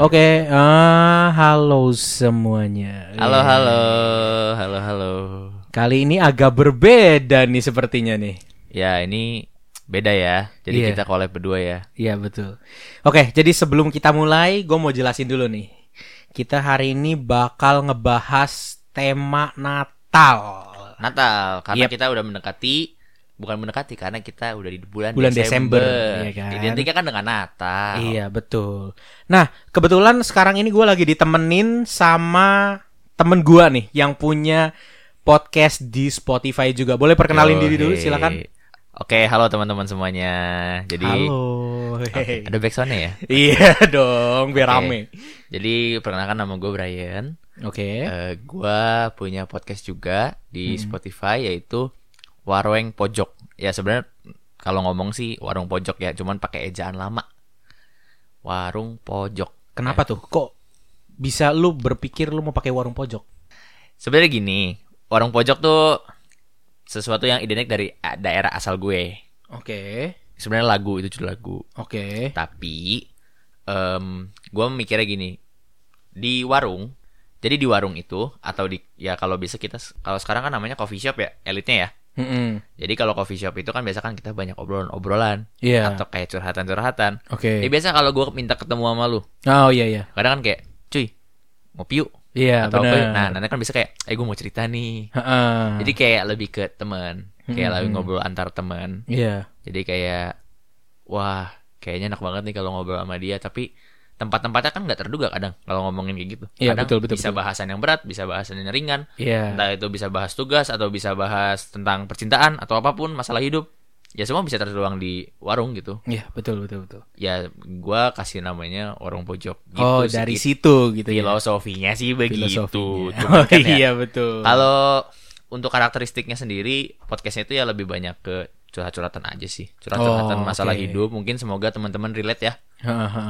Oke, eh, halo semuanya. Halo, halo, halo, halo. Kali ini agak berbeda nih sepertinya nih. Ya, ini beda ya. Jadi Iya. kita collab berdua ya. Iya betul. Oke, jadi sebelum kita mulai, gue mau jelasin dulu nih. Kita hari ini bakal ngebahas tema Natal. Natal, karena Yep. kita udah mendekati bukan mendekati karena kita udah di bulan, Bulan Desember, iya kan? Identiknya kan dengan Natal. Iya betul. Nah kebetulan sekarang ini gue lagi ditemenin sama temen gue nih yang punya podcast di Spotify juga. Boleh perkenalin Yo, diri dulu, hey. silakan. Oke, halo teman-teman semuanya. Jadi Halo. Hehehe. ada backsoundnya ya. Iya dong, biar Oke. rame. Jadi perkenalkan nama gue Brian. Oke. Eh, gua punya podcast juga di Hmm. Spotify yaitu Warung Pojok. Ya sebenarnya kalau ngomong sih warung pojok ya, cuman pakai ejaan lama. Warung Pojok. Kenapa tuh? Kok bisa lu berpikir lu mau pakai warung pojok? Sebenarnya gini, warung pojok tuh sesuatu yang identik dari eh, daerah asal gue. Oke. Sebenarnya lagu itu judul lagu. Oke. Tapi em gue mikirnya gini, di warung, jadi di warung itu atau di ya kalau bisa kita kalau sekarang kan namanya coffee shop ya, elitnya ya. Mm-mm. Jadi kalau coffee shop itu kan biasa kan kita banyak obrolan-obrolan Iya. atau kayak curhatan-curhatan. Oke. Ya biasa kalau gue minta ketemu sama lu, Oh iya iya. kadang kan kayak, cuy, ngopi yuk. Iya atau apa? benar. Nah, nanti kan bisa kayak, eh gue mau cerita nih. Heeh. Jadi kayak lebih ke teman, kayak Mm-mm. lebih ngobrol antar teman. Iya. Jadi kayak, wah, kayaknya enak banget nih kalau ngobrol sama dia. Tapi tempat-tempatnya kan nggak terduga kadang kalau ngomongin kayak gitu. Iya, kadang betul, betul, bisa betul. bahasan yang berat, bisa bahasan yang ringan. Iya. Entah itu bisa bahas tugas atau bisa bahas tentang percintaan atau apa pun masalah hidup. Ya semua bisa tertuang di warung gitu. Iya betul betul betul. Ya gua kasih namanya warung pojok gitu oh sih. dari situ gitu ya. Filosofinya sih begitu. Filosofinya. Cuman Oh kan ya, iya betul. Kalau untuk karakteristiknya sendiri, podcastnya itu ya lebih banyak ke curhat-curhatan aja sih. Oh, Curhat-curhatan masalah oke. hidup. Mungkin semoga teman-teman relate ya.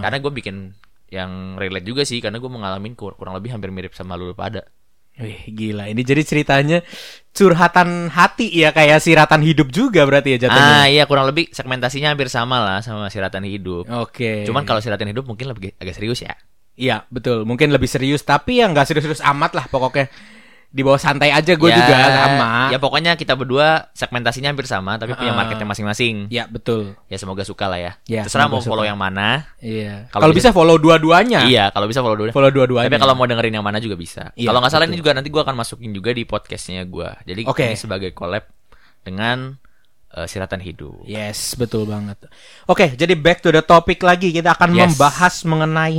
Karena gue bikin yang relate juga sih. Karena gue mengalami kur- kurang lebih hampir mirip sama lu pada. Wih gila ini jadi ceritanya curhatan hati ya kayak siratan hidup juga berarti ya jatuhnya. Ah iya kurang lebih segmentasinya hampir sama lah sama siratan hidup. Oke. Cuman kalau siratan hidup mungkin lebih agak serius ya. Iya betul mungkin lebih serius tapi ya nggak serius-serius amat lah pokoknya di bawah santai aja gue Ya, juga sama. Ya pokoknya kita berdua segmentasinya hampir sama tapi punya marketnya masing-masing. Ya betul. Ya semoga suka lah ya. Ya, Terserah mau follow suka. yang mana. Iya. Kalau Kalau bisa follow dua-duanya. Iya, kalau bisa follow dulu. Follow dua-duanya. Tapi kalau mau dengerin yang mana juga bisa. Iya, kalau nggak salah betul. ini juga nanti gua akan masukin juga di podcastnya gua. Jadi Oke. ini sebagai collab dengan eh, siratan hidup. Yes, betul banget. Oke, jadi back to the topic lagi. Kita akan Yes. membahas mengenai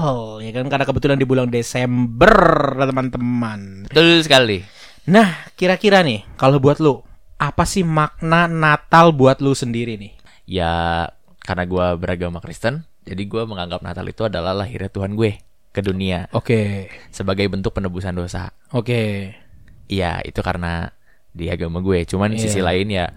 Natal, ya kan? Karena kebetulan di bulan Desember, teman-teman. Betul sekali. Nah, kira-kira nih, kalau buat lu, apa sih makna Natal buat lu sendiri nih? Ya karena gua beragama Kristen, jadi gua menganggap Natal itu adalah lahirnya Tuhan gue ke dunia Oke, sebagai bentuk penebusan dosa. oke, Iya, itu karena di agama gue. Cuman Iya. sisi lain ya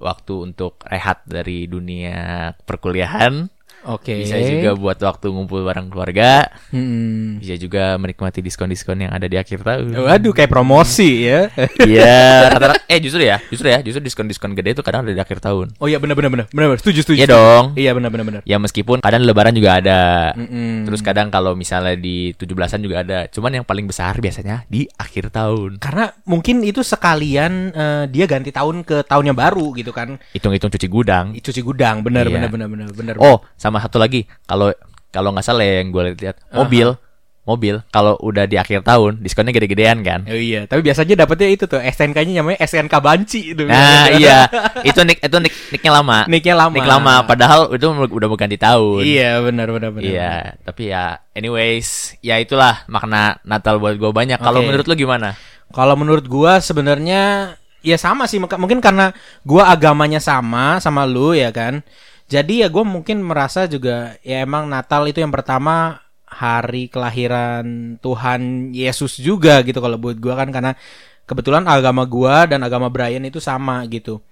waktu untuk rehat dari dunia perkuliahan, oke. bisa juga buat waktu ngumpul bareng keluarga, Hmm. bisa juga menikmati diskon-diskon yang ada di akhir tahun. Waduh, kayak promosi ya. Iya, rata-rata eh justru ya, justru ya, justru diskon-diskon gede itu kadang ada di akhir tahun. oh iya, benar benar benar. Benar, setuju, setuju. Iya dong. Iya, benar benar benar. Ya meskipun kadang lebaran juga ada. Mm-mm. Terus kadang kalau misalnya di 17-an juga ada. Cuman yang paling besar biasanya di akhir tahun. Karena mungkin itu sekalian eh, dia ganti tahun ke tahun yang baru gitu kan. Hitung-hitung cuci gudang. Cuci gudang, benar Iya. benar benar benar benar. Oh, sama satu lagi. Kalau kalau nggak salah ya yang gue lihat mobil, mobil kalau udah di akhir tahun diskonnya gede-gedean kan. Oh iya, tapi biasanya dapetnya itu tuh STNK-nya namanya STNK Banci itu. Nah, iya. Itu nick itu nick nicknya lama. Nicknya lama. Nick lama padahal itu udah mau ganti tahun. Iya, benar benar benar. Iya, tapi ya anyways, ya itulah makna Natal buat gue banyak. Kalau menurut lu gimana? Kalau menurut gua sebenarnya ya sama sih mungkin karena gua agamanya sama sama lu ya kan. Jadi ya gua mungkin merasa juga ya emang Natal itu yang pertama hari kelahiran Tuhan Yesus juga gitu kalau buat gua kan karena kebetulan agama gua dan agama Brian itu sama gitu.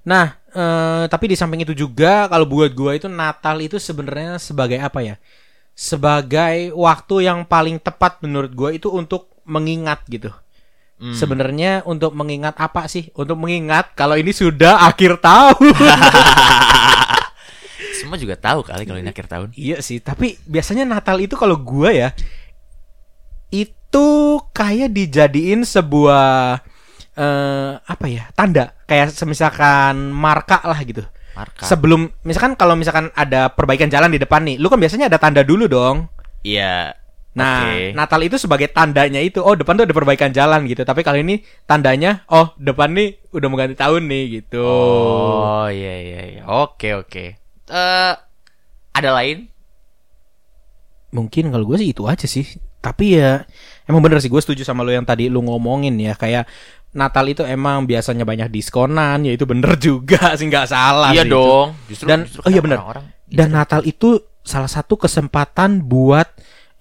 Nah, eh, tapi di samping itu juga kalau buat gua itu Natal itu sebenarnya sebagai apa ya? Sebagai waktu yang paling tepat menurut gua itu untuk mengingat gitu. Hmm. Sebenarnya untuk mengingat apa sih? Untuk mengingat kalau ini sudah akhir tahun. semua juga tahu kali kalau ini akhir tahun. Iya sih, tapi biasanya Natal itu kalau gua ya itu kayak dijadiin sebuah eh apa ya? Tanda kayak semisalkan marka lah gitu. Marka. Sebelum misalkan kalau misalkan ada perbaikan jalan di depan nih, lu kan biasanya ada tanda dulu dong. Iya. Nah, Oke. Natal itu sebagai tandanya itu, oh depan tuh ada perbaikan jalan gitu. Tapi kali ini tandanya, oh depan nih udah mau ganti tahun nih gitu. Oh, iya iya iya. Oke oke. Eh ada lain? Mungkin kalau gue sih itu aja sih. Tapi ya emang bener sih gue setuju sama lo yang tadi lu ngomongin ya kayak Natal itu emang biasanya banyak diskonan, ya itu bener juga sih nggak salah. iya sih itu. dong. Justru Dan- justru oh iya kadang benar. orang-orang Dan gitu. Natal itu salah satu kesempatan buat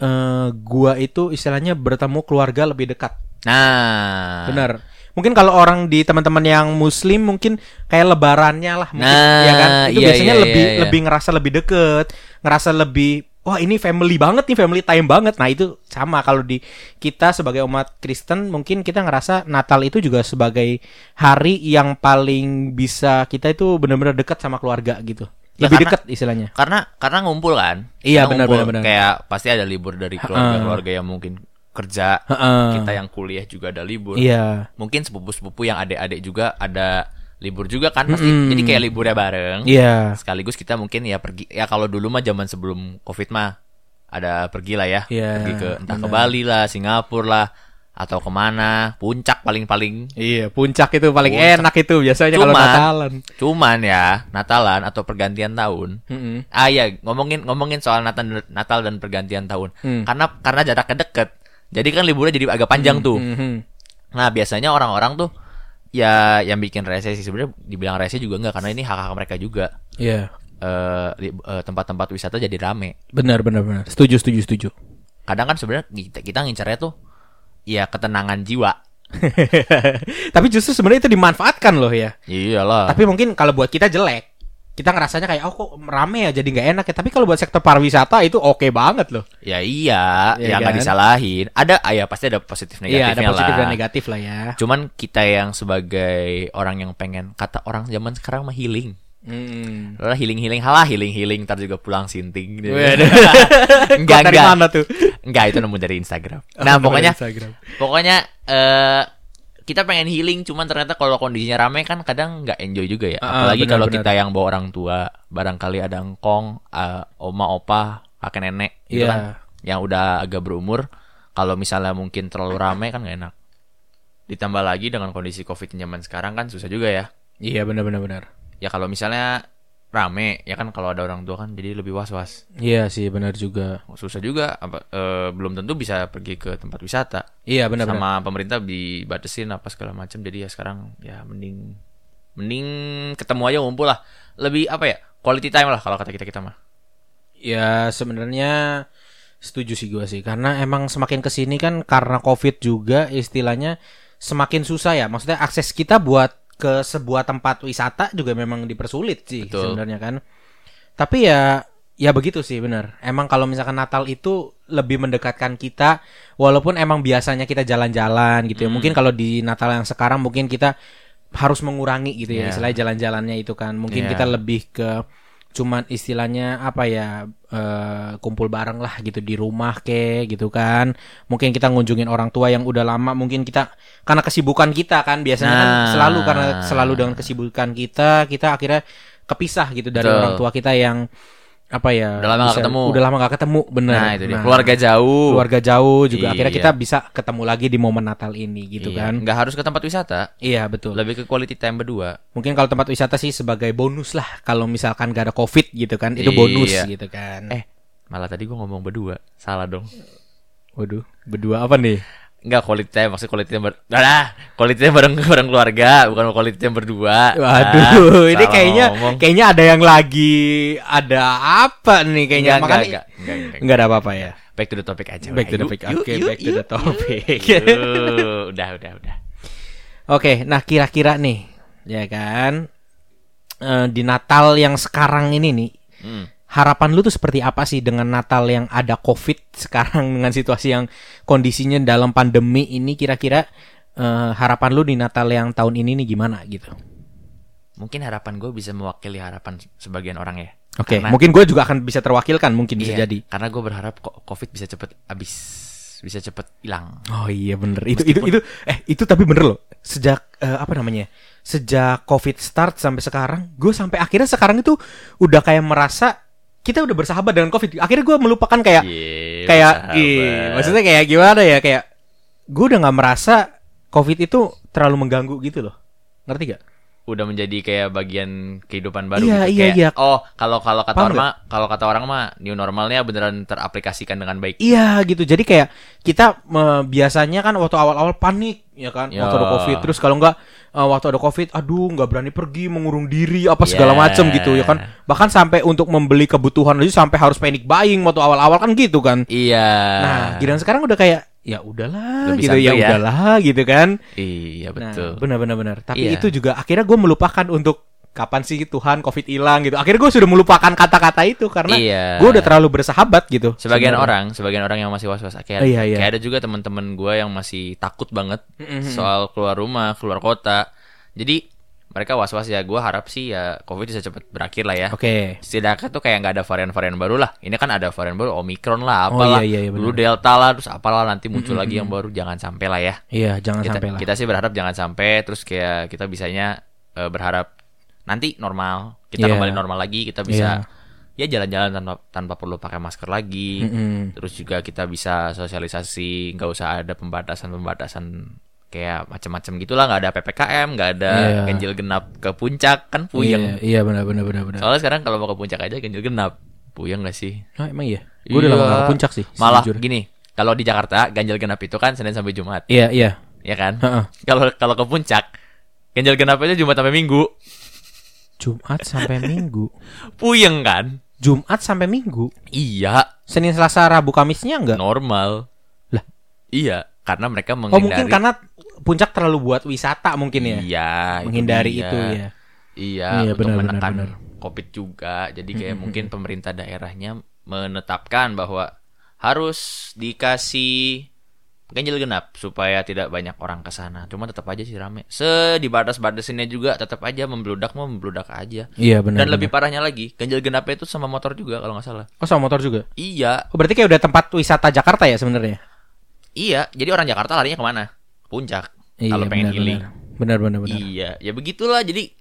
eh, gua itu istilahnya bertemu keluarga lebih dekat. Nah. Bener. Mungkin kalau orang di teman-teman yang muslim mungkin kayak lebarannya lah mungkin Nah, ya kan. Itu iya, biasanya iya, lebih iya, iya. lebih ngerasa lebih deket, ngerasa lebih wah ini family banget nih, family time banget. Nah, itu sama kalau di kita sebagai umat Kristen mungkin kita ngerasa Natal itu juga sebagai hari yang paling bisa kita itu benar-benar dekat sama keluarga gitu. Ya, Lebih dekat istilahnya. Karena karena ngumpul kan. Iya, Karena benar, ngumpul. benar, benar. Kayak pasti ada libur dari keluarga-keluarga yang mungkin kerja. Heeh. Kita yang kuliah juga ada libur. Iya. Mungkin sepupu-sepupu yang adik-adik juga ada libur juga kan pasti. Mm-mm. Jadi kayak liburnya bareng. Iya. Sekaligus kita mungkin ya pergi ya kalau dulu mah zaman sebelum Covid mah ada pergi lah ya. Iya, pergi ke entah ke benar. Bali lah, Singapura lah atau ke mana, puncak paling-paling. Iya, puncak itu paling Puncak. enak itu biasanya kalau Natalan. Cuman ya Natalan atau pergantian tahun. Mm-mm. Ah iya, ngomongin ngomongin soal Natal Natal dan pergantian tahun. Hmm. Karena karena jaraknya deket. Jadi kan liburnya jadi agak panjang tuh. Mhm. Nah, biasanya orang-orang tuh ya yang bikin rese sih sebenarnya dibilang rese juga enggak karena ini hak-hak mereka juga. Iya. Eh, li- eh, tempat-tempat wisata jadi rame. Benar, benar, benar. Setuju, setuju, setuju. Kadang kan sebenarnya kita, kita ngincarnya tuh ya ketenangan jiwa. Tapi justru sebenarnya itu dimanfaatkan loh ya. Iyalah. Tapi mungkin kalau buat kita jelek. Kita ngerasanya kayak oh kok rame ya jadi nggak enak ya. Tapi kalau buat sektor pariwisata itu oke banget loh. Ya iya, Iya ya nggak kan? disalahin. Ada, ah, ya pasti ada positif Iya, negatifnya ada positif lah. dan negatif lah ya. Cuman kita yang sebagai orang yang pengen kata orang zaman sekarang mah healing. Hmm. Lah healing healing halah healing healing ntar juga pulang sinting. Enggak enggak. mana tuh? Enggak itu nemu dari Instagram. Oh, Nah, dari pokoknya Instagram. pokoknya eh kita pengen healing cuman ternyata kalau kondisinya rame kan kadang nggak enjoy juga ya. Ah, Apalagi kalau kita yang bawa orang tua, barangkali ada engkong, eh, oma opa, kakek nenek gitu Iya. kan yang udah agak berumur. Kalau misalnya mungkin terlalu rame kan nggak enak. Ditambah lagi dengan kondisi Covid zaman sekarang kan susah juga ya. Iya, benar, benar, benar. Ya kalau misalnya rame ya kan kalau ada orang tua kan jadi lebih was-was. Iya sih, benar juga. Susah juga apa eh, belum tentu bisa pergi ke tempat wisata. Iya, benar, benar. sama pemerintah dibatasin apa segala macam jadi ya sekarang ya mending mending ketemu aja ngumpul lah lebih apa ya quality time lah kalau kata kita kita mah Ya sebenarnya setuju sih gue sih karena emang semakin ke sini kan karena covid juga istilahnya semakin susah ya maksudnya akses kita buat ke sebuah tempat wisata juga memang dipersulit sih sebenarnya kan tapi ya ya begitu sih benar emang kalau misalkan Natal itu lebih mendekatkan kita walaupun emang biasanya kita jalan-jalan gitu ya Hmm. mungkin kalau di Natal yang sekarang mungkin kita harus mengurangi gitu ya Iya. istilahnya jalan-jalannya itu kan mungkin Iya. kita lebih ke cuman istilahnya apa ya eh, kumpul bareng lah gitu di rumah ke gitu kan mungkin kita ngunjungin orang tua yang udah lama mungkin kita karena kesibukan kita kan biasanya kan Nah. selalu karena selalu dengan kesibukan kita kita akhirnya kepisah gitu dari Betul. orang tua kita yang apa ya Udah lama nggak ketemu. udah lama gak ketemu bener. Nah itu dia. Keluarga jauh. keluarga jauh juga. Akhirnya Iya. kita bisa ketemu lagi di momen Natal ini gitu Iya, kan. Nggak harus ke tempat wisata. Iya betul. Lebih ke quality time berdua. Mungkin kalau tempat wisata sih sebagai bonus lah kalau misalkan gak ada covid gitu kan itu Iya. bonus gitu kan. Eh malah tadi gua ngomong berdua. Salah dong. Waduh berdua apa nih Enggak quality time maksudnya quality time ber Nah, quality time bareng bareng keluarga bukan quality time berdua Waduh, Ah, ini kayaknya ngomong. kayaknya ada yang lagi ada apa nih kayaknya Enggak, makanya enggak, enggak, enggak, enggak. ada apa-apa ya. back to the topic aja Back to the topic. Oke, yuk, back to the topic. udah udah udah Oke, nah kira-kira nih, ya kan, eh, di Natal yang sekarang ini nih, Hmm. Harapan lu tuh seperti apa sih dengan Natal yang ada COVID sekarang dengan situasi yang kondisinya dalam pandemi ini kira-kira eh, harapan lu di Natal yang tahun ini nih gimana gitu? Mungkin harapan gue bisa mewakili harapan sebagian orang ya. Oke, Karena- mungkin gue juga akan bisa terwakilkan, mungkin bisa Iya, jadi. Karena gue berharap kok COVID bisa cepet habis, bisa cepet hilang. Oh iya bener itu itu itu eh itu tapi bener loh sejak eh, apa namanya sejak covid start sampai sekarang gue sampai akhirnya sekarang itu udah kayak merasa kita udah bersahabat dengan covid. Akhirnya gue melupakan kayak Iya, kayak ih, maksudnya kayak gimana ya kayak gue udah nggak merasa covid itu terlalu mengganggu gitu loh. Ngerti gak? Udah menjadi kayak bagian kehidupan baru Iya, gitu. iya, Kayak, iya. Oh, kalau kalau kata Paham orang mah, kalau kata orang mah new normalnya beneran teraplikasikan dengan baik. Iya gitu jadi kayak kita eh, biasanya kan waktu awal-awal panik ya kan Ya. waktu ada covid terus kalau nggak eh, waktu ada covid aduh nggak berani pergi mengurung diri apa segala Ya. macam gitu ya kan bahkan sampai untuk membeli kebutuhan aja sampai harus panic buying waktu awal-awal kan gitu kan Iya. nah giliran sekarang udah kayak ya udahlah Lebih gitu ya santuy ya. udahlah gitu kan Iya, nah betul. benar-benar benar tapi Iya. itu juga akhirnya gue melupakan untuk kapan sih Tuhan covid hilang gitu akhirnya gue sudah melupakan kata-kata itu karena Iya. gue udah terlalu bersahabat gitu sebagian sebenarnya. orang, sebagian orang yang masih was-was kayak, Iya, iya. kayak ada juga teman-teman gue yang masih takut banget Mm-mm. soal keluar rumah, keluar kota. Jadi mereka was-was ya. Gue harap sih ya COVID bisa cepat berakhir lah ya. oke Setidaknya tuh kayak nggak ada varian-varian baru lah. Ini kan ada varian baru Omicron lah, Oh, apalah. iya, iya, iya, Dulu. Delta lah, terus apalah nanti muncul lagi yang baru. Jangan sampai lah ya. Iya, jangan kita, sampai lah. kita sih berharap jangan sampai terus kayak kita bisanya eh, berharap nanti normal kita Iya. kembali normal lagi kita bisa ya jalan-jalan tanpa tanpa perlu pakai masker lagi Mm-mm. terus juga kita bisa sosialisasi nggak usah ada pembatasan-pembatasan kayak macam-macam gitulah nggak ada ppkm nggak ada Iya. ganjil genap ke puncak kan Iya, puyeng iya benar benar benar benar. soalnya sekarang kalau mau ke puncak aja ganjil genap puyeng gak sih Oh, emang iya. Gue udah lama Iya. ke puncak sih. malah sejujurnya. gini kalau di Jakarta ganjil genap itu kan Senin sampai Jumat Iya, iya. ya kan Heeh. kalau kalau ke puncak ganjil genap aja Jumat sampai Minggu Jumat sampai Minggu. puyeng kan Jumat sampai Minggu. iya Senin, Selasa, Rabu, Kamisnya enggak? normal Lah. iya karena mereka oh, menghindari mungkin karena puncak terlalu buat wisata mungkin ya. iya Menghindari dia. itu ya. iya, Iya, untuk benar, benar, menekan benar. covid juga jadi kayak mungkin pemerintah daerahnya menetapkan bahwa harus dikasih ganjil genap supaya tidak banyak orang ke sana. Cuma tetap aja sih rame. Sedibatas-batasinnya juga tetap aja membludak mau membludak aja. Iya benar. Dan lebih parahnya lagi, ganjil genapnya itu sama motor juga kalau nggak salah. Oh, sama motor juga. Iya, Oh, berarti kayak udah tempat wisata Jakarta ya sebenarnya. iya. Jadi orang Jakarta larinya ke mana? Puncak. Iya, kalau pengen benar, healing. benar. Benar benar. Iya, ya begitulah. Jadi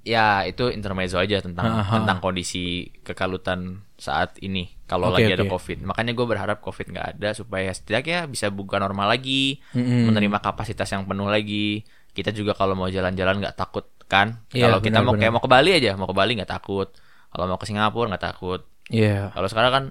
ya itu intermezzo aja tentang Aha. tentang kondisi kekalutan saat ini kalau Oke, lagi ada oke. covid. Makanya gue berharap covid nggak ada supaya setidaknya bisa buka normal lagi, Mm-mm. menerima kapasitas yang penuh lagi. Kita juga kalau mau jalan-jalan nggak takut kan? Iya, kalau kita mau benar. kayak mau ke Bali aja, mau ke Bali nggak takut. Kalau mau ke Singapura nggak takut. Iya. Kalau sekarang kan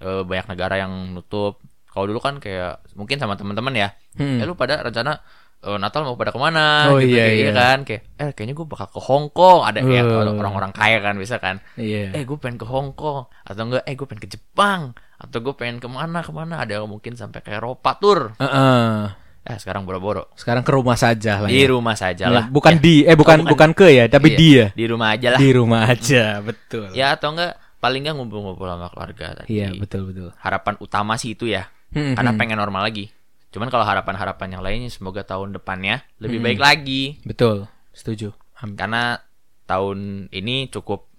eh, banyak negara yang nutup. Kalau dulu kan kayak mungkin sama teman-teman ya, Hmm. eh lu pada rencana eh, Natal mau pada ke mana? Oh, gitu, iya, kayak iya. gitu kan, kayak eh kayaknya gue bakal ke Hong Kong. Ada ya Uh. orang-orang kaya kan bisa kan, Iya. eh gue pengen ke Hong Kong atau enggak, eh gue pengen ke Jepang atau gue pengen ke mana ke mana. Ada yang mungkin sampai ke Eropa tur. Heeh. Eh sekarang boro-boro Sekarang ke rumah saja lah. di ya. rumah saja Ya, lah. bukan Ya, di eh bukan, Oh, bukan ke ya, tapi iya, di ya. Di rumah aja lah. Di rumah aja, betul. Ya atau enggak paling enggak ngumpul-ngumpul sama keluarga tadi. Iya, betul betul. Harapan utama sih itu ya. Hmm, karena hmm. pengen normal lagi. Cuman kalau harapan-harapan yang lainnya semoga tahun depannya lebih Hmm. baik lagi. Betul. Setuju. Amin. Karena tahun ini cukup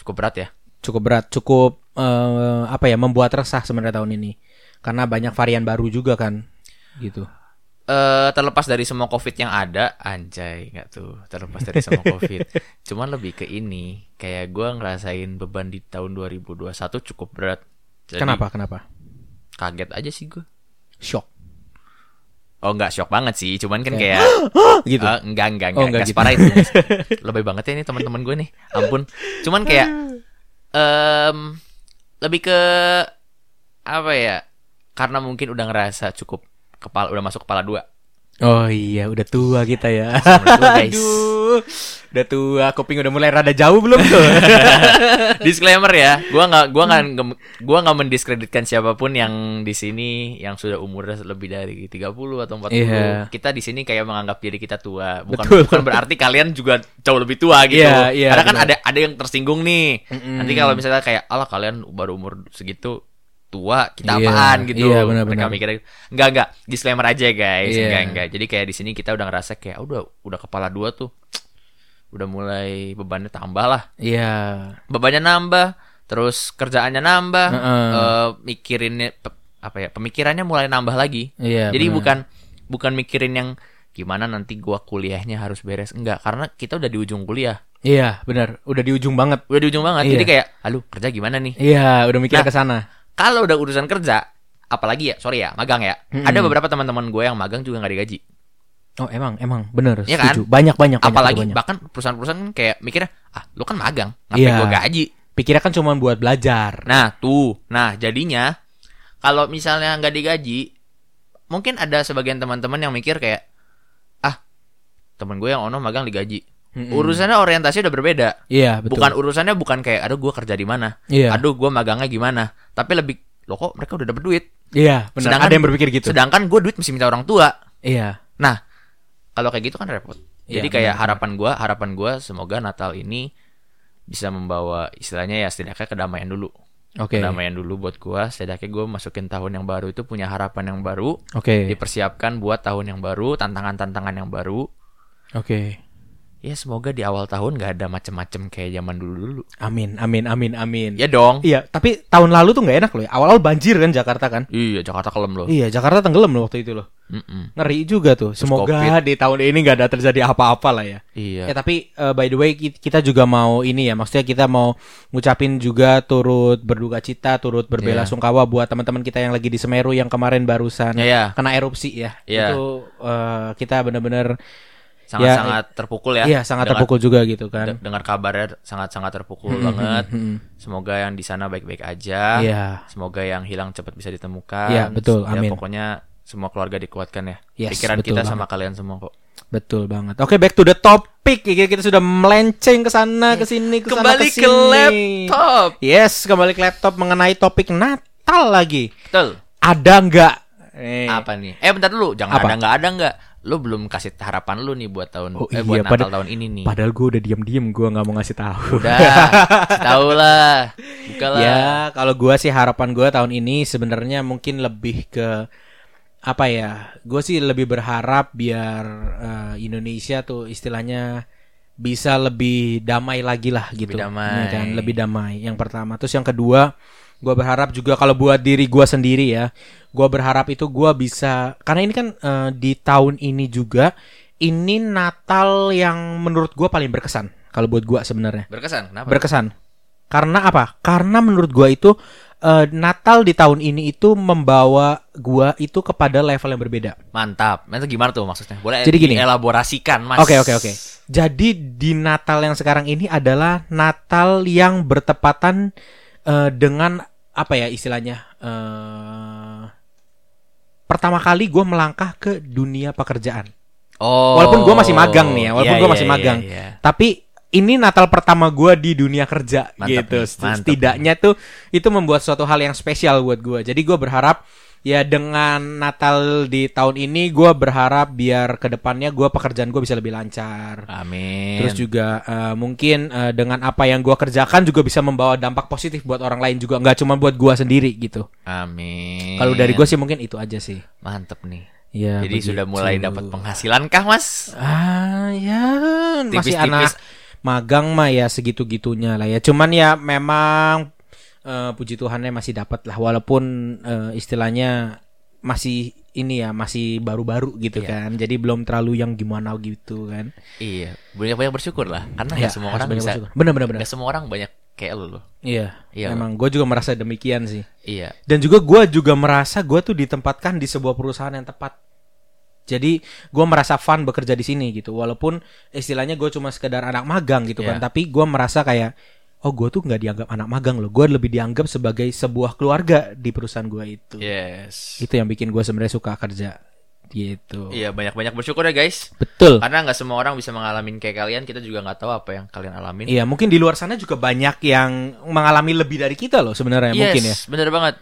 cukup berat ya. Cukup berat, cukup eh, apa ya membuat resah sebenarnya tahun ini. Karena banyak varian baru juga kan. Gitu. Eh terlepas dari semua covid yang ada, anjay nggak tuh. Terlepas dari semua covid. Cuman lebih ke ini, kayak gua ngerasain beban di tahun 2021 cukup berat. Jadi, Kenapa? Kenapa? Kaget aja sih gue. Shock. Oh nggak shock banget sih, cuman kan Kayak, kayak gitu. Eh, enggak, enggak, Oh, enggak, enggak enggak gitu. separah itu. Lebih banget ya ini teman-teman gue nih. Ampun. Cuman kayak em lebih ke apa ya? Karena mungkin udah ngerasa cukup kepala udah masuk kepala dua. Oh iya, udah tua kita ya. Gua, guys. Aduh, udah tua, kuping udah mulai rada jauh belum tuh? Disclaimer ya, gua nggak gua nggak gua nggak mendiskreditkan siapa pun yang di sini yang sudah umurnya lebih dari 30 atau 40. Iya. Kita di sini kayak menganggap diri kita tua. Bukan Betul. bukan berarti kalian juga jauh lebih tua gitu. Iya, iya, Karena kan benar. ada ada yang tersinggung nih. Mm-mm. Nanti kalau misalnya kayak Allah kalian baru umur segitu tua, kita Iya, apaan gitu. iya, benar, Mereka benar. mikirnya enggak enggak, disclaimer aja guys. Iya. Enggak enggak. Jadi kayak di sini kita udah ngerasa kayak "Oh, udah udah kepala dua tuh. udah mulai bebannya tambah lah. Iya. Bebannya nambah, terus kerjaannya nambah, Heeh. eh, mikirinnya pe- apa ya? Pemikirannya mulai nambah lagi. Iya. Jadi benar. bukan bukan mikirin yang gimana nanti gua kuliahnya harus beres enggak karena kita udah di ujung kuliah. Iya, benar. Udah di ujung banget. Udah di ujung banget. Iya. Jadi kayak aduh, kerja gimana nih? Iya, udah mikir Nah, ke sana. Kalau udah urusan kerja, apalagi ya, sorry ya, magang ya. Mm-mm. Ada beberapa teman-teman gue yang magang juga nggak digaji. Oh, emang emang bener Iya kan? setuju. Banyak banyak banyak, apalagi banyak. bahkan perusahaan-perusahaan kan kayak mikirnya, ah lu kan magang, ngapain Iya. gue gaji? Pikirnya kan cuma buat belajar. Nah tuh, nah jadinya kalau misalnya nggak digaji, mungkin ada sebagian teman-teman yang mikir kayak, ah temen gue yang ono magang digaji. Mm-mm. Urusannya orientasi udah berbeda. Iya, betul. Bukan urusannya bukan kayak, aduh gue kerja di mana, Iya. aduh gue magangnya gimana. Tapi lebih, lo kok mereka udah dapet duit. Iya, benar. Sedangkan- Ada yang berpikir gitu. Sedangkan gue duit mesti minta orang tua. Iya. Nah, kalau kayak gitu kan repot. Iya, Jadi kayak benar, harapan gua, harapan gua semoga Natal ini bisa membawa istilahnya ya setidaknya kedamaian dulu. Oke. Kedamaian dulu buat gua, setidaknya gua masukin tahun yang baru itu punya harapan yang baru, Oke. dipersiapkan buat tahun yang baru, tantangan-tantangan yang baru. Oke. Ya semoga di awal tahun nggak ada macem-macem kayak zaman dulu-dulu. Amin, amin, amin, amin. Ya dong. Iya, tapi tahun lalu tuh nggak enak loh. ya. Awal-awal banjir kan Jakarta kan. Iya, Jakarta kelem loh. Iya, Jakarta tenggelam loh waktu itu loh. Mm-mm. Ngeri juga tuh. Semoga COVID. di tahun ini nggak ada terjadi apa-apa lah ya. Iya. Ya tapi eh, by the way ki- kita juga mau ini ya, maksudnya kita mau ngucapin juga turut berduka cita, turut berbela Iya. sungkawa buat teman-teman kita yang lagi di Semeru yang kemarin barusan Ya ya, kena erupsi ya. Iya. Itu eh, kita benar-benar sangat-sangat terpukul ya. iya sangat Dengar- terpukul juga gitu kan. de- dengar kabarnya sangat-sangat terpukul Hmm, banget. hmm, hmm. Semoga yang di sana baik-baik aja. Iya. Semoga yang hilang cepat bisa ditemukan. Iya, betul. Ya, Amin. pokoknya semua keluarga dikuatkan ya. Yes, Pikiran kita banget. sama kalian semua kok. Betul banget. Oke, back to the topic. Kita, sudah melenceng ke sana, ke sini, ke sana, Kembali ke laptop. Yes, kembali ke laptop mengenai topik Natal lagi. Betul. Ada nggak? Eh, Apa nih? Eh bentar dulu, jangan Apa? ada nggak ada nggak. Lu belum kasih harapan lu nih buat tahun Oh eh iya, buat Natal tahun ini nih. Padahal gue udah diam-diam, gue nggak mau ngasih tahu. Udah, tahu lah. Bukalah. ya, kalau gue sih harapan gue tahun ini sebenarnya mungkin lebih ke apa ya? Gue sih lebih berharap biar eh, Indonesia tuh istilahnya bisa lebih damai lagi lah gitu. damai. Ya kan? Lebih damai. Yang pertama, terus yang kedua, gue berharap juga kalau buat diri gue sendiri ya, gue berharap itu gue bisa karena ini kan eh, di tahun ini juga ini Natal yang menurut gue paling berkesan kalau buat gue sebenarnya Berkesan, kenapa? berkesan. Karena apa? Karena menurut gua itu eh, Natal di tahun ini itu membawa gua itu kepada level yang berbeda. Mantap. Nanti gimana tuh maksudnya? Boleh Jadi gini. elaborasikan, Mas. Oke oke oke. Jadi di Natal yang sekarang ini adalah Natal yang bertepatan eh, dengan apa ya istilahnya? eh pertama kali gua melangkah ke dunia pekerjaan. Oh. Walaupun gua masih magang nih ya, walaupun Iya, gua iya, masih iya, magang. iya. Tapi ini Natal pertama gua di dunia kerja Mantap gitu. nih, mantap Setidaknya tuh itu membuat suatu hal yang spesial buat gua. Jadi gua berharap ya dengan Natal di tahun ini gua berharap biar ke depannya gua pekerjaan gua bisa lebih lancar. Amin. Terus juga eh, mungkin eh, dengan apa yang gua kerjakan juga bisa membawa dampak positif buat orang lain juga, nggak cuma buat gua sendiri gitu. Amin. Kalau dari gua sih mungkin itu aja sih. mantep nih. Ya, Jadi sudah begitu. mulai dapat penghasilan kah, Mas? Ah ya masih Tipis-tipis. anak magang mah ya segitu-gitunya lah ya. Cuman ya memang eh, puji Tuhannya masih dapat lah walaupun eh, istilahnya masih ini ya masih baru-baru gitu Iya. kan. Jadi belum terlalu yang gimana gitu kan. Iya, banyak-banyak bersyukur lah. Karena Ya, semua orang banyak bisa. bersyukur. Bener bener bener. Semua orang banyak kayak lu loh. Iya. Iya, Emang gue juga merasa demikian sih. Iya. Dan juga gue juga merasa gue tuh ditempatkan di sebuah perusahaan yang tepat. Jadi gue merasa fun bekerja di sini gitu. Walaupun istilahnya gue cuma sekedar anak magang gitu kan. Iya. Tapi gue merasa kayak oh gue tuh nggak dianggap anak magang loh. Gue lebih dianggap sebagai sebuah keluarga di perusahaan gue itu. Yes. Itu yang bikin gue sebenarnya suka kerja gitu. Iya, banyak-banyak bersyukur ya, guys. Betul. Karena nggak semua orang bisa mengalami kayak kalian. Kita juga nggak tahu apa yang kalian alamin. Iya mungkin di luar sana juga banyak yang mengalami lebih dari kita loh sebenarnya yes, mungkin ya. bener banget.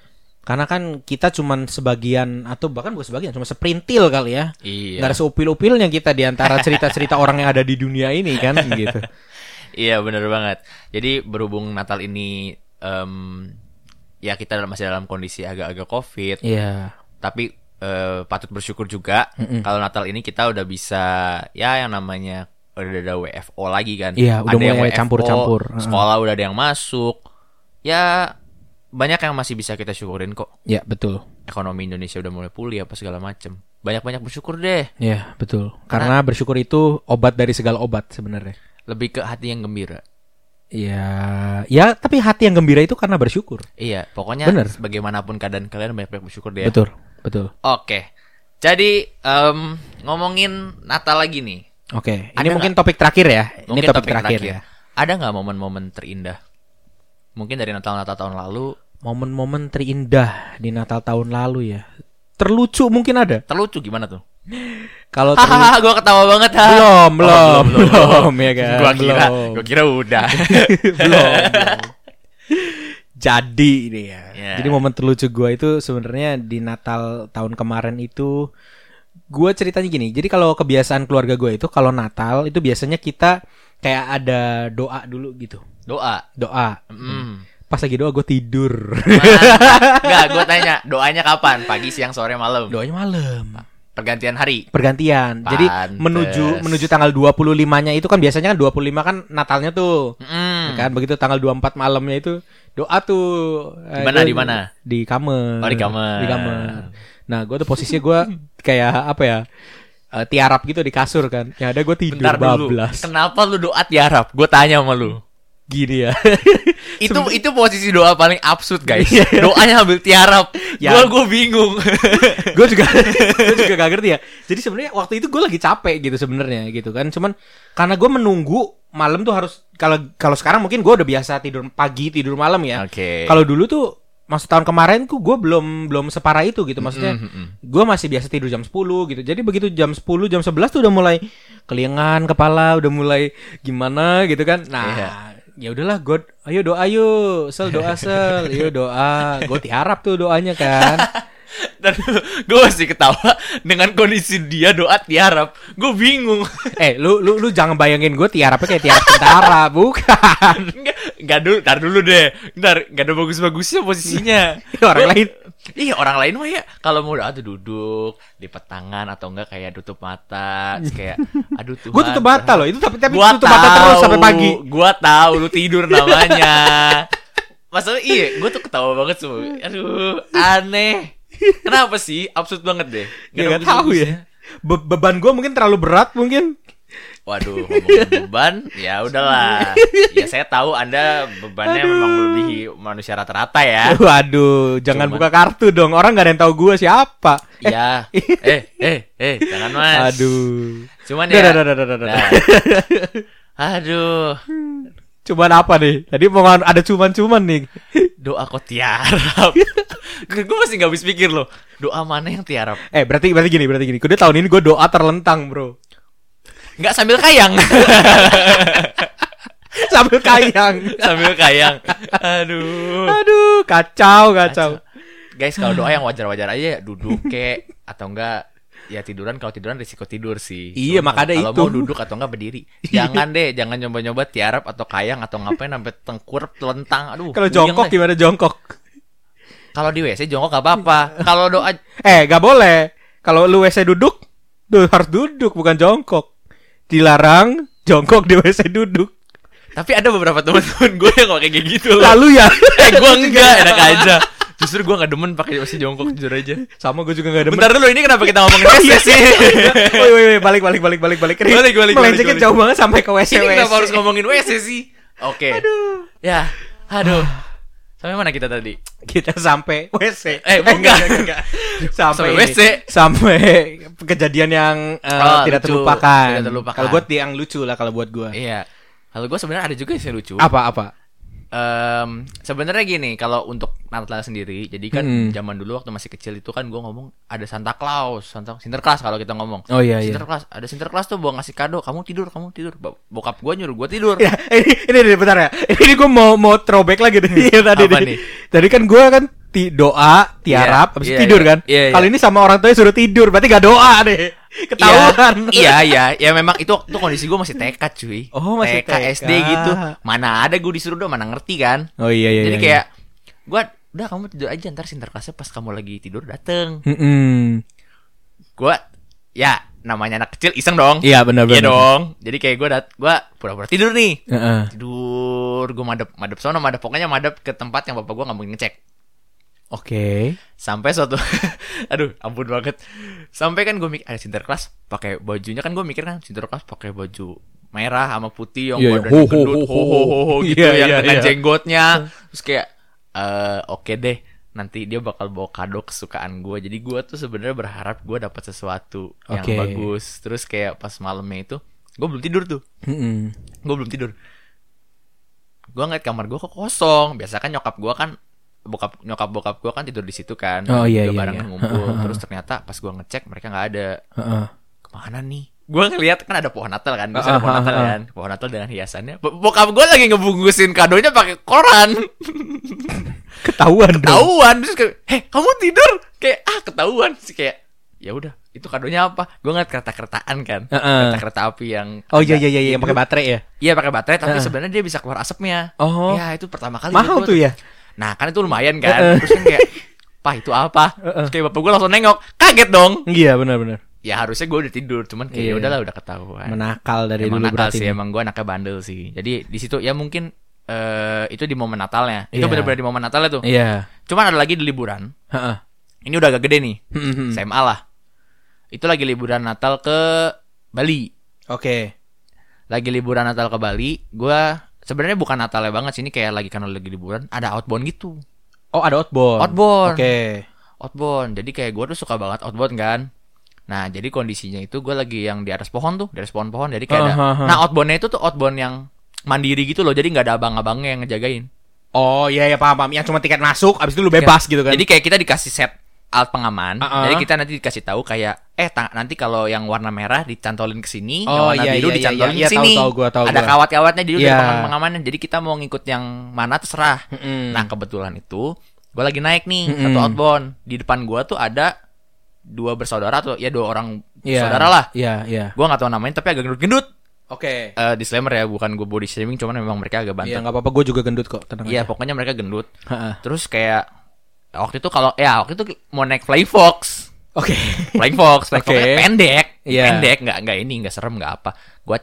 Karena kan kita cuman sebagian atau bahkan bukan sebagian cuma seprintil kali ya. Iya. nggak ada seupil-upilnya kita di antara cerita-cerita orang yang ada di dunia ini kan gitu. Iya bener banget. Jadi berhubung Natal ini em, ya kita masih dalam kondisi agak-agak covid, Iya. tapi eh, patut bersyukur juga Mm-mm. kalau Natal ini kita udah bisa ya yang namanya udah ada WFO lagi kan. Iya, udah ada yang mulai WFO, campur-campur. Sekolah udah ada yang masuk. Ya banyak yang masih bisa kita syukurin kok. Ya, betul. Ekonomi Indonesia udah mulai pulih apa segala macem. Banyak-banyak bersyukur deh. Ya, betul. Karena bersyukur itu obat dari segala obat sebenarnya. Lebih ke hati yang gembira. Ya, ya tapi hati yang gembira itu karena bersyukur. Iya, pokoknya Bener. bagaimanapun keadaan kalian banyak-banyak bersyukur deh. ya. Betul, betul. Oke. Jadi em, ngomongin Natal lagi nih. Oke, Ada ini mungkin topik terakhir ya. ini Mungkin topik, terakhir, ya. Ada nggak momen-momen terindah? Mungkin dari Natal-Natal tahun lalu Momen-momen terindah di Natal tahun lalu ya. Terlucu mungkin ada. terlucu gimana tuh? Kalau Hahaha, gue ketawa banget ha. belum, Oh, belum, belum, ya kan. Gua kira, belum. gua kira udah. belum, belum. Jadi ini ya. Ya. Jadi momen terlucu gua itu sebenarnya di Natal tahun kemarin itu gua ceritanya gini. Jadi kalau kebiasaan keluarga gue itu kalau Natal itu biasanya kita kayak ada doa dulu gitu. Doa. Doa. Mm. Pas lagi doa gue tidur. Enggak, gue tanya, doanya kapan? Pagi, siang, sore, malam. Doanya malam. Pergantian hari. Pergantian. Jadi Pantes. menuju menuju tanggal 25-nya itu kan biasanya kan 25 kan Natalnya tuh. Mm. kan begitu tanggal 24 malamnya itu doa tuh Eh, Di mana, gua- di mana? di kamar Oh, di kamar. di kamar nah gue tuh posisinya gue kayak apa ya eh, tiarap gitu di kasur kan ya ada gue tidur Bentar dulu. bablas Kenapa lu doa tiarap? Gue tanya sama lu. Gini ya itu itu posisi doa paling absurd guys. Iya. Doanya ambil tiarap. Ya. Gua gue bingung. gue juga gue juga gak ngerti ya jadi sebenarnya waktu itu gue lagi capek gitu sebenarnya gitu kan cuman karena gue menunggu malam tuh harus kalau kalau sekarang mungkin gue udah biasa tidur pagi tidur malam ya Oke. kalau dulu tuh maksud tahun kemarin tuh gue belum belum separah itu gitu maksudnya Mm, mm, mm. gue masih biasa tidur jam 10 gitu jadi begitu jam 10 jam 11 tuh udah mulai kelingan kepala udah mulai gimana gitu kan nah Iya. Ya udahlah God ayo doa yuk sel doa sel yuk doa gue tiarap tuh doanya kan Dan gue masih ketawa dengan kondisi dia doa tiarap. Gue bingung. eh lu lu lu jangan bayangin gue tiarapnya kayak tiarap tentara bukan Enggak, enggak dulu, ntar dulu deh. Ntar, enggak ada bagus-bagusnya posisinya. Orang lain. Iya, orang lain mah ya kalau mau doa tuh duduk, lipat tangan atau enggak kayak tutup mata, terus kayak aduh Tuhan. gue tutup mata loh itu tapi tapi Gua tutup mata terus tahu, sampai pagi Gua tahu lu tidur namanya. Masalah iya, gue tuh ketawa banget semua. Aduh, aneh. Kenapa sih? Absurd banget deh. ya ada nggak tahu ya Be- beban gue mungkin terlalu berat mungkin Waduh, ngomongin beban, ya udahlah. Ya saya tahu Anda bebannya memang melebihi manusia rata-rata ya. Waduh, jangan Cuman- buka kartu dong. Orang nggak ada yang tahu gue siapa. Ya, eh, eh, eh, jangan mas. Aduh. Cuman ya. Nah. Aduh, Cuman apa nih? Tadi mau ada cuman-cuman nih. doa kok tiarap. gue masih nggak habis pikir loh. Doa mana yang tiarap? Eh, berarti berarti gini, berarti gini. Kudu tahun ini gue doa terlentang, bro. Nggak sambil kayang. Sambil kayang. sambil kayang. Aduh. Aduh, kacau, kacau. Guys, kalau doa yang wajar-wajar aja ya duduk kek atau enggak ya tiduran kalau tiduran risiko tidur sih. Iya, Cuma makanya kalau itu. mau duduk atau enggak berdiri. Jangan deh, jangan nyoba-nyoba tiarap atau kayang atau ngapain sampai tengkurap telentang. Aduh. Kalau jongkok deh. gimana jongkok? Kalau di WC jongkok gak apa-apa. Kalau doa Eh, gak boleh. Kalau lu WC duduk, tuh harus duduk bukan jongkok. Dilarang jongkok di WC duduk. tapi ada beberapa teman-teman gue yang kayak gitu loh. Lalu ya. eh gue enggak, enak aja. Justru gue gak demen pakai WC jongkok jujur aja. Sama gue juga gak demen. Bentar dulu ini kenapa kita ngomongin WC sih? Woi, woi, woi, balik, balik, balik, balik, balik. Ini Balik, balik, balik, melencengnya jauh banget sampai ke WC. ini kenapa harus ngomongin WC sih? Oke. Aduh. Ya, aduh. Sampai mana kita tadi? Kita sampai WC. Eh, bukan. enggak, enggak, enggak. Sampai, Sampai. WC. Sampai kejadian yang eh, Oh, tidak lucu. terlupakan. Tidak terlupakan. Kalau buat yang lucu lah kalau buat gua. Iya. Kalau gue sebenarnya ada juga yang lucu. Apa apa? Em, sebenarnya gini, kalau untuk Natal sendiri, jadi kan Hmm. zaman dulu waktu masih kecil itu kan gue ngomong ada Santa Claus, Santa Sinterklas kalau kita ngomong. Oh iya iya. Sinterklas, ada Sinterklas tuh bawa ngasih kado, kamu tidur, kamu tidur. Bo- Bokap gue nyuruh gue tidur. Ya, ini ini, ini bentar ya. Ini gue mau mau throwback lagi deh. Iya, tadi Apa nih. Tadi kan gue kan ti doa, tiarap, Iya, habis iya, tidur iya. kan. Iya, iya. Kalau ini sama orang tuanya suruh tidur, berarti gak doa deh. Ketahuan. Iya, iya, ya memang itu itu kondisi gue masih TK cuy. Oh, masih TK, TK. SD gitu. Mana ada gue disuruh doang, mana ngerti kan? Oh iya iya. Jadi iya, kayak gue udah kamu tidur aja ntar Sinterklasnya pas kamu lagi tidur dateng. iya. Mm-mm. Gua ya namanya anak kecil iseng dong. Iya benar Iya benar. dong. Jadi kayak gue dat gue pura-pura tidur nih. Heeh. Tidur, gue madep, madep sono, madep pokoknya madep ke tempat yang bapak gue nggak mungkin ngecek. Oke. Sampai suatu, aduh, ampun banget. Sampai kan gue mikir ada sinterklas pakai bajunya kan gue mikir kan sinterklas pakai baju merah sama putih yang Iya, iya. Ho, ho, gendut, ho, ho, ho, ho, ho, gitu Iya, yang iya, dengan iya. jenggotnya. Terus kayak, eh oke deh, nanti dia bakal bawa kado kesukaan gue. Jadi gue tuh sebenarnya berharap gue dapat sesuatu yang Oke. bagus. Terus kayak pas malamnya itu, gue belum tidur tuh. Gue belum tidur. Gue ngeliat kamar gue kok kosong. Biasa kan nyokap gue kan bokap nyokap bokap gue kan tidur di situ kan. Oh, iya, iya, bareng iya. ngumpul. Terus ternyata pas gue ngecek mereka nggak ada. Heeh. Ke mana nih? Gue ngeliat kan ada pohon Natal kan. Biasa ada pohon Ah, ah, Natal kan. Pohon Natal dengan hiasannya. Bo- Bokap gue lagi ngebungkusin kadonya pakai koran. Ketahuan dong. Ketahuan. Terus kayak, heh kamu tidur? Kayak ah ketahuan sih kayak. Ya udah, itu kadonya apa? Gue ngeliat kereta-keretaan kan. Heeh. Kereta-kereta api yang Oh iya iya iya yang pakai baterai ya. Iya pakai baterai tapi sebenarnya dia bisa keluar asapnya. Oh. Ya itu pertama kali Mahal tuh ya. Nah kan itu lumayan kan. Terus kan kayak, Pak itu apa? Terus kayak bapak gue langsung nengok, kaget dong. Iya benar-benar. Ya harusnya gue udah tidur, cuman kayak Iya. ya udahlah udah ketahuan. Menakal dari emang dulu nakal berarti. sih, emang gue anaknya bandel sih. Jadi di situ ya mungkin eh itu di momen Natalnya. Iya. Itu benar-benar di momen Natalnya tuh. Iya. Cuman ada lagi di liburan. Heeh. Ini udah agak gede nih. Hmm. SMA lah. Itu lagi liburan Natal ke Bali. Oke. lagi liburan Natal ke Bali, gua sebenarnya bukan Natalnya banget sih ini kayak lagi karena lagi liburan ada outbound gitu. Oh ada outbound. Outbound. Oke. Outbound. Jadi kayak gua tuh suka banget outbound kan. Nah, jadi kondisinya itu gua lagi yang di atas pohon tuh, di atas pohon-pohon. Jadi kayak ada. Ah, ah, ah. Nah, outboundnya itu tuh outbound yang mandiri gitu loh. Jadi nggak ada abang-abangnya yang ngejagain. Oh iya iya paham paham. Yang cuma tiket masuk, abis itu lu bebas gitu kan. Jadi kayak kita dikasih set alat pengaman. Ah. Jadi kita nanti dikasih tahu kayak eh ta- nanti kalau yang warna merah dicantolin ke sini, yang Oh, warna iya, biru iya, iya, dicantolin iya, ke sini. tahu, tahu gua, tahu Ada gua. kawat-kawatnya jadi udah Iya. pengaman pengamannya. Jadi kita mau ngikut yang mana terserah. Mm-mm. Nah kebetulan itu gue lagi naik nih Mm-mm. satu outbound di depan gue tuh ada dua bersaudara tuh ya dua orang Iya. saudara lah. Iya iya. Gue nggak tahu namanya tapi agak gendut-gendut. Oke. Eh, disclaimer ya bukan gue body shaming cuman memang mereka agak Iya banteng. nggak apa-apa. Gue juga gendut kok. Tenang Iya pokoknya mereka gendut. Terus kayak waktu itu kalau ya waktu itu mau naik Flying Fox. Oke. Flying Fox, Flying Oke. Fox pendek, Iya. pendek, nggak nggak ini, nggak serem, nggak apa. Gua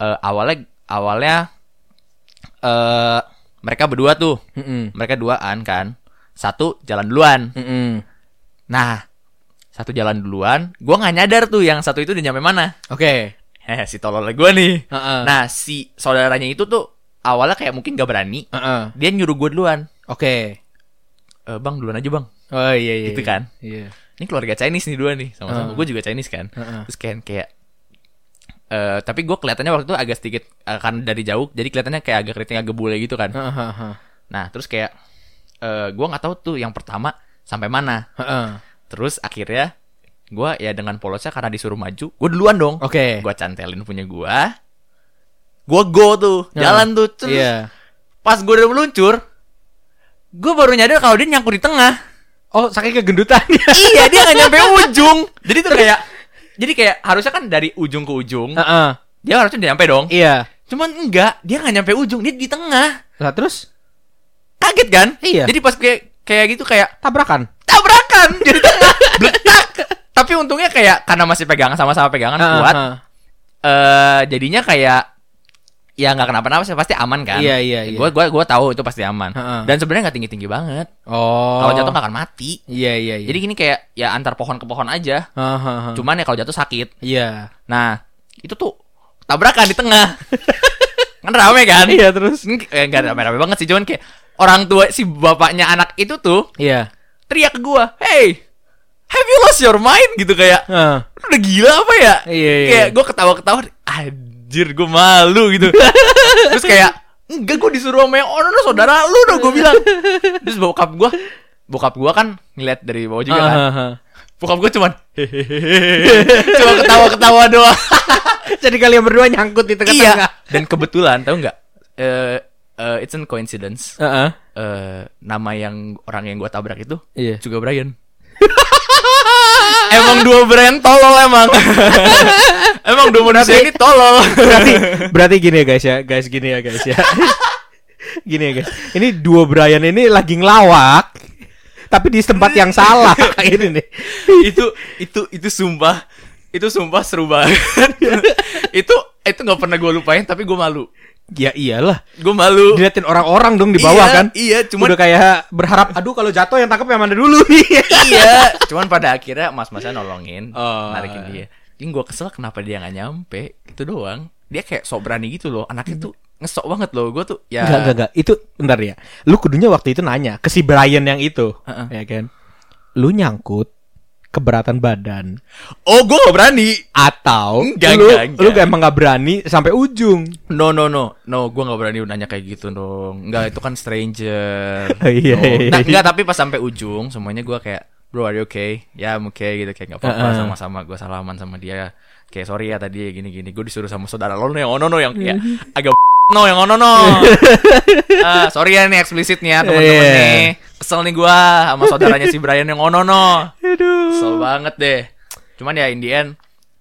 eh, awalnya awalnya eh mereka berdua tuh, Mm-mm. mereka duaan kan, satu jalan duluan. Mm-mm. Nah, satu jalan duluan, gua nggak nyadar tuh yang satu itu udah nyampe mana. Oke. Heh, si tolol gua nih. Heeh. Nah, si saudaranya itu tuh awalnya kayak mungkin gak berani, Heeh. dia nyuruh gua duluan. Oke. Eh, bang duluan aja bang. Oh iya iya. Gitu iya. kan. Iya. Ini keluarga Chinese nih dua nih, sama-sama. Heeh. Gue juga Chinese kan. Heeh. Terus kayak kayak eh tapi gue kelihatannya waktu itu agak sedikit eh, kan dari jauh jadi kelihatannya kayak agak keriting agak bule gitu kan Heeh, heeh. nah terus kayak eh gue nggak tahu tuh yang pertama sampai mana Heeh. terus akhirnya gue ya dengan polosnya karena disuruh maju gue duluan dong Oke. gue cantelin punya gue gue go tuh jalan tuh terus Iya. pas gue udah meluncur gue baru nyadar kalau dia nyangkut di tengah Oh, saking kegendutannya. iya dia nggak nyampe ujung jadi tuh kayak jadi kayak harusnya kan dari ujung ke ujung Heeh. dia harusnya udah nyampe dong Iya. cuman enggak dia nggak nyampe ujung dia di tengah Lah terus kaget kan Iya. jadi pas kayak kayak gitu kayak tabrakan. tabrakan jadi tengah Bletak. tapi untungnya kayak karena masih pegangan sama-sama pegangan Heeh, kuat heeh. eh jadinya kayak ya nggak kenapa-napa sih pasti aman kan Iya, iya, iya. gue gue gue tahu itu pasti aman dan sebenarnya nggak tinggi tinggi banget Oh. kalau jatuh nggak akan mati Iya iya iya. jadi gini kayak ya antar pohon ke pohon aja Heeh, heeh. cuman ya kalau jatuh sakit Iya. nah itu tuh tabrakan di tengah kan rame kan Iya terus. Eh, nggak rame-rame banget sih cuman kayak orang tua si bapaknya anak itu tuh Iya. teriak ke gua hey have you lost your mind gitu kayak. "Lu udah gila apa ya Iya, iya. kayak gua ketawa-ketawa anjir gua malu gitu terus kayak enggak gua disuruh sama yang oh no, no, saudara lu dong gua bilang terus bokap gua bokap gua kan ngeliat dari bawah juga kan bokap gua cuman cuma ketawa-ketawa doang Jadi kalian berdua nyangkut di tengah-tengah. iya dan kebetulan tahu nggak eh eh, it's an coincidence Heeh. eh nama yang orang yang gua tabrak itu Iya. juga Brian. Emang dua brand tolol emang. emang dua manusia ini tolol. berarti berarti gini ya guys ya guys gini ya guys ya gini ya guys ini dua Brian ini lagi ngelawak tapi di tempat yang salah ini nih itu itu itu sumpah itu sumpah seru banget. itu itu nggak pernah gue lupain tapi gue malu. Ya iyalah. Gue malu. Diliatin orang-orang dong di bawah Iya, kan. Iya, cuman Udah kayak berharap aduh kalau jatuh yang tangkap yang mana dulu iya, cuman pada akhirnya mas-masnya nolongin, Oh. narikin dia. Yang gue kesel kenapa dia nggak nyampe, itu doang. Dia kayak sok berani gitu loh, anaknya tuh ngesok banget loh. Gue tuh ya. Enggak, enggak, enggak. Itu bentar ya. Lu kudunya waktu itu nanya ke si Brian yang itu, Heeh. ya kan? Lu nyangkut keberatan badan Oh, gue gak berani. atau Enggak, lu enggak, enggak. lu emang gak berani sampai ujung. No no no no, gue nggak berani nanya kayak gitu dong. Enggak itu kan stranger. Iya, No. iya, Nah, iya. enggak tapi pas sampai ujung semuanya gue kayak bro are you okay? Ya I'm okay gitu kayak nggak apa-apa Uh-uh. sama-sama gue salaman sama dia. Kayak sorry ya tadi gini-gini. Gue disuruh sama saudara lo nih yang ono no yang ya, agak no yang ono no. Ah, sorry ya nih eksplisit nih ya teman-teman Iya. nih. Kesel nih gue sama saudaranya si Brian yang ono no. Aduh. Kesel banget deh. Cuman ya in the end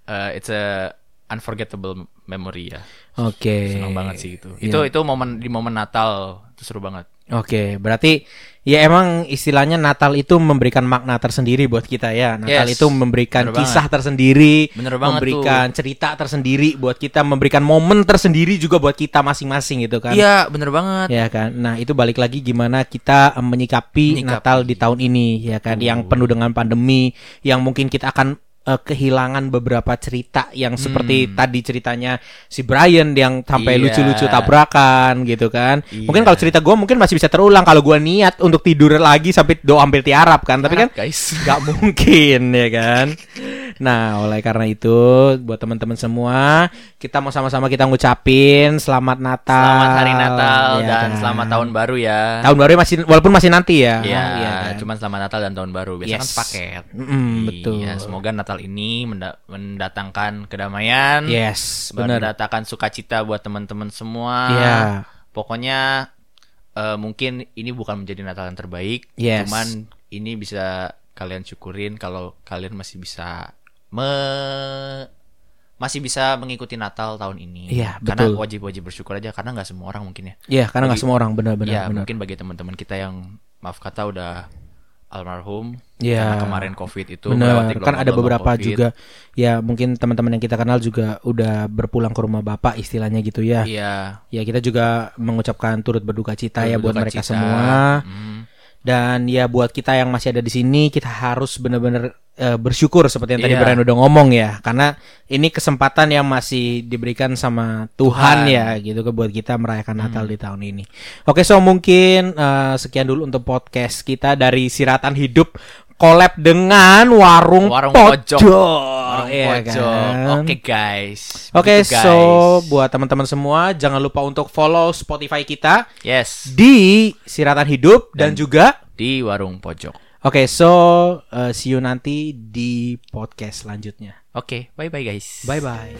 uh, it's a unforgettable memory ya. Oke. Senang banget sih itu. Iya. Itu itu momen di momen Natal itu seru banget. Oke, berarti ya emang istilahnya Natal itu memberikan makna tersendiri buat kita ya. Natal Yes, itu memberikan bener kisah tersendiri, Bener banget memberikan cerita tersendiri buat kita, memberikan momen tersendiri juga buat kita masing-masing gitu kan. Iya, bener banget. Ya kan. Nah, itu balik lagi gimana kita em, menyikapi, Menyikapi. Natal di tahun ini ya kan yang penuh dengan pandemi yang mungkin kita akan eh, kehilangan beberapa cerita yang seperti tadi ceritanya si Brian yang sampai Hmm. Iya. lucu-lucu tabrakan gitu kan. Iya. Mungkin kalau cerita gue mungkin masih bisa terulang kalau gue niat untuk tidur lagi sampai doa hampir tiarap kan. Tapi kan guys. nggak mungkin ya kan. Nah, oleh karena itu buat teman-teman semua, kita mau sama-sama kita ngucapin selamat Natal. Selamat hari Natal ya dan kan? selamat tahun baru ya. Tahun baru masih walaupun masih nanti ya. Iya, Iya kan? cuman selamat Natal dan tahun baru. Biasanya kan Yes. sepaket. Mm, betul. Iya, semoga Natal ini menda- mendatangkan kedamaian. Yes, benar. Mendatangkan sukacita buat teman-teman semua. Iya. Pokoknya eh, mungkin ini bukan menjadi Natal yang terbaik, Yes. cuman ini bisa kalian syukurin kalau kalian masih bisa me masih bisa mengikuti Natal tahun ini. Iya, Karena betul. wajib-wajib bersyukur aja karena nggak semua orang mungkin ya. Iya, karena nggak semua orang benar-benar ya, benar. mungkin bagi teman-teman kita yang maaf kata udah almarhum Iya. karena kemarin Covid itu melewati kan ada beberapa Covid. juga ya mungkin teman-teman yang kita kenal juga udah berpulang ke rumah bapak istilahnya gitu ya. Iya. Ya kita juga mengucapkan turut berduka cita ya buat mereka cita. semua. Hmm. Dan ya buat kita yang masih ada di sini kita harus benar-benar eh, bersyukur seperti yang tadi Iya. Brian udah ngomong ya karena ini kesempatan yang masih diberikan sama Tuhan, Tuhan. ya gitu ke buat kita merayakan Natal di tahun ini. Oke, so mungkin eh, sekian dulu untuk podcast kita dari Siratan Hidup collab dengan warung, warung pojok. Iya warung yeah, pojok. Kan? Oke okay, guys. Oke, okay, so buat teman-teman semua jangan lupa untuk follow Spotify kita. Yes. Di Siratan Hidup dan, dan juga di Warung Pojok. Oke, okay, so uh, see you nanti di podcast selanjutnya. Oke, okay, bye-bye guys. Bye-bye.